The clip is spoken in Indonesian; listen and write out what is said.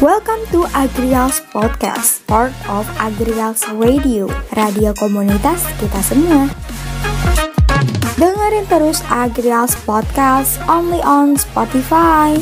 Welcome to Agrials Podcast, part of Agrials Radio, radio komunitas kita semua. Dengerin terus Agrials Podcast only on Spotify.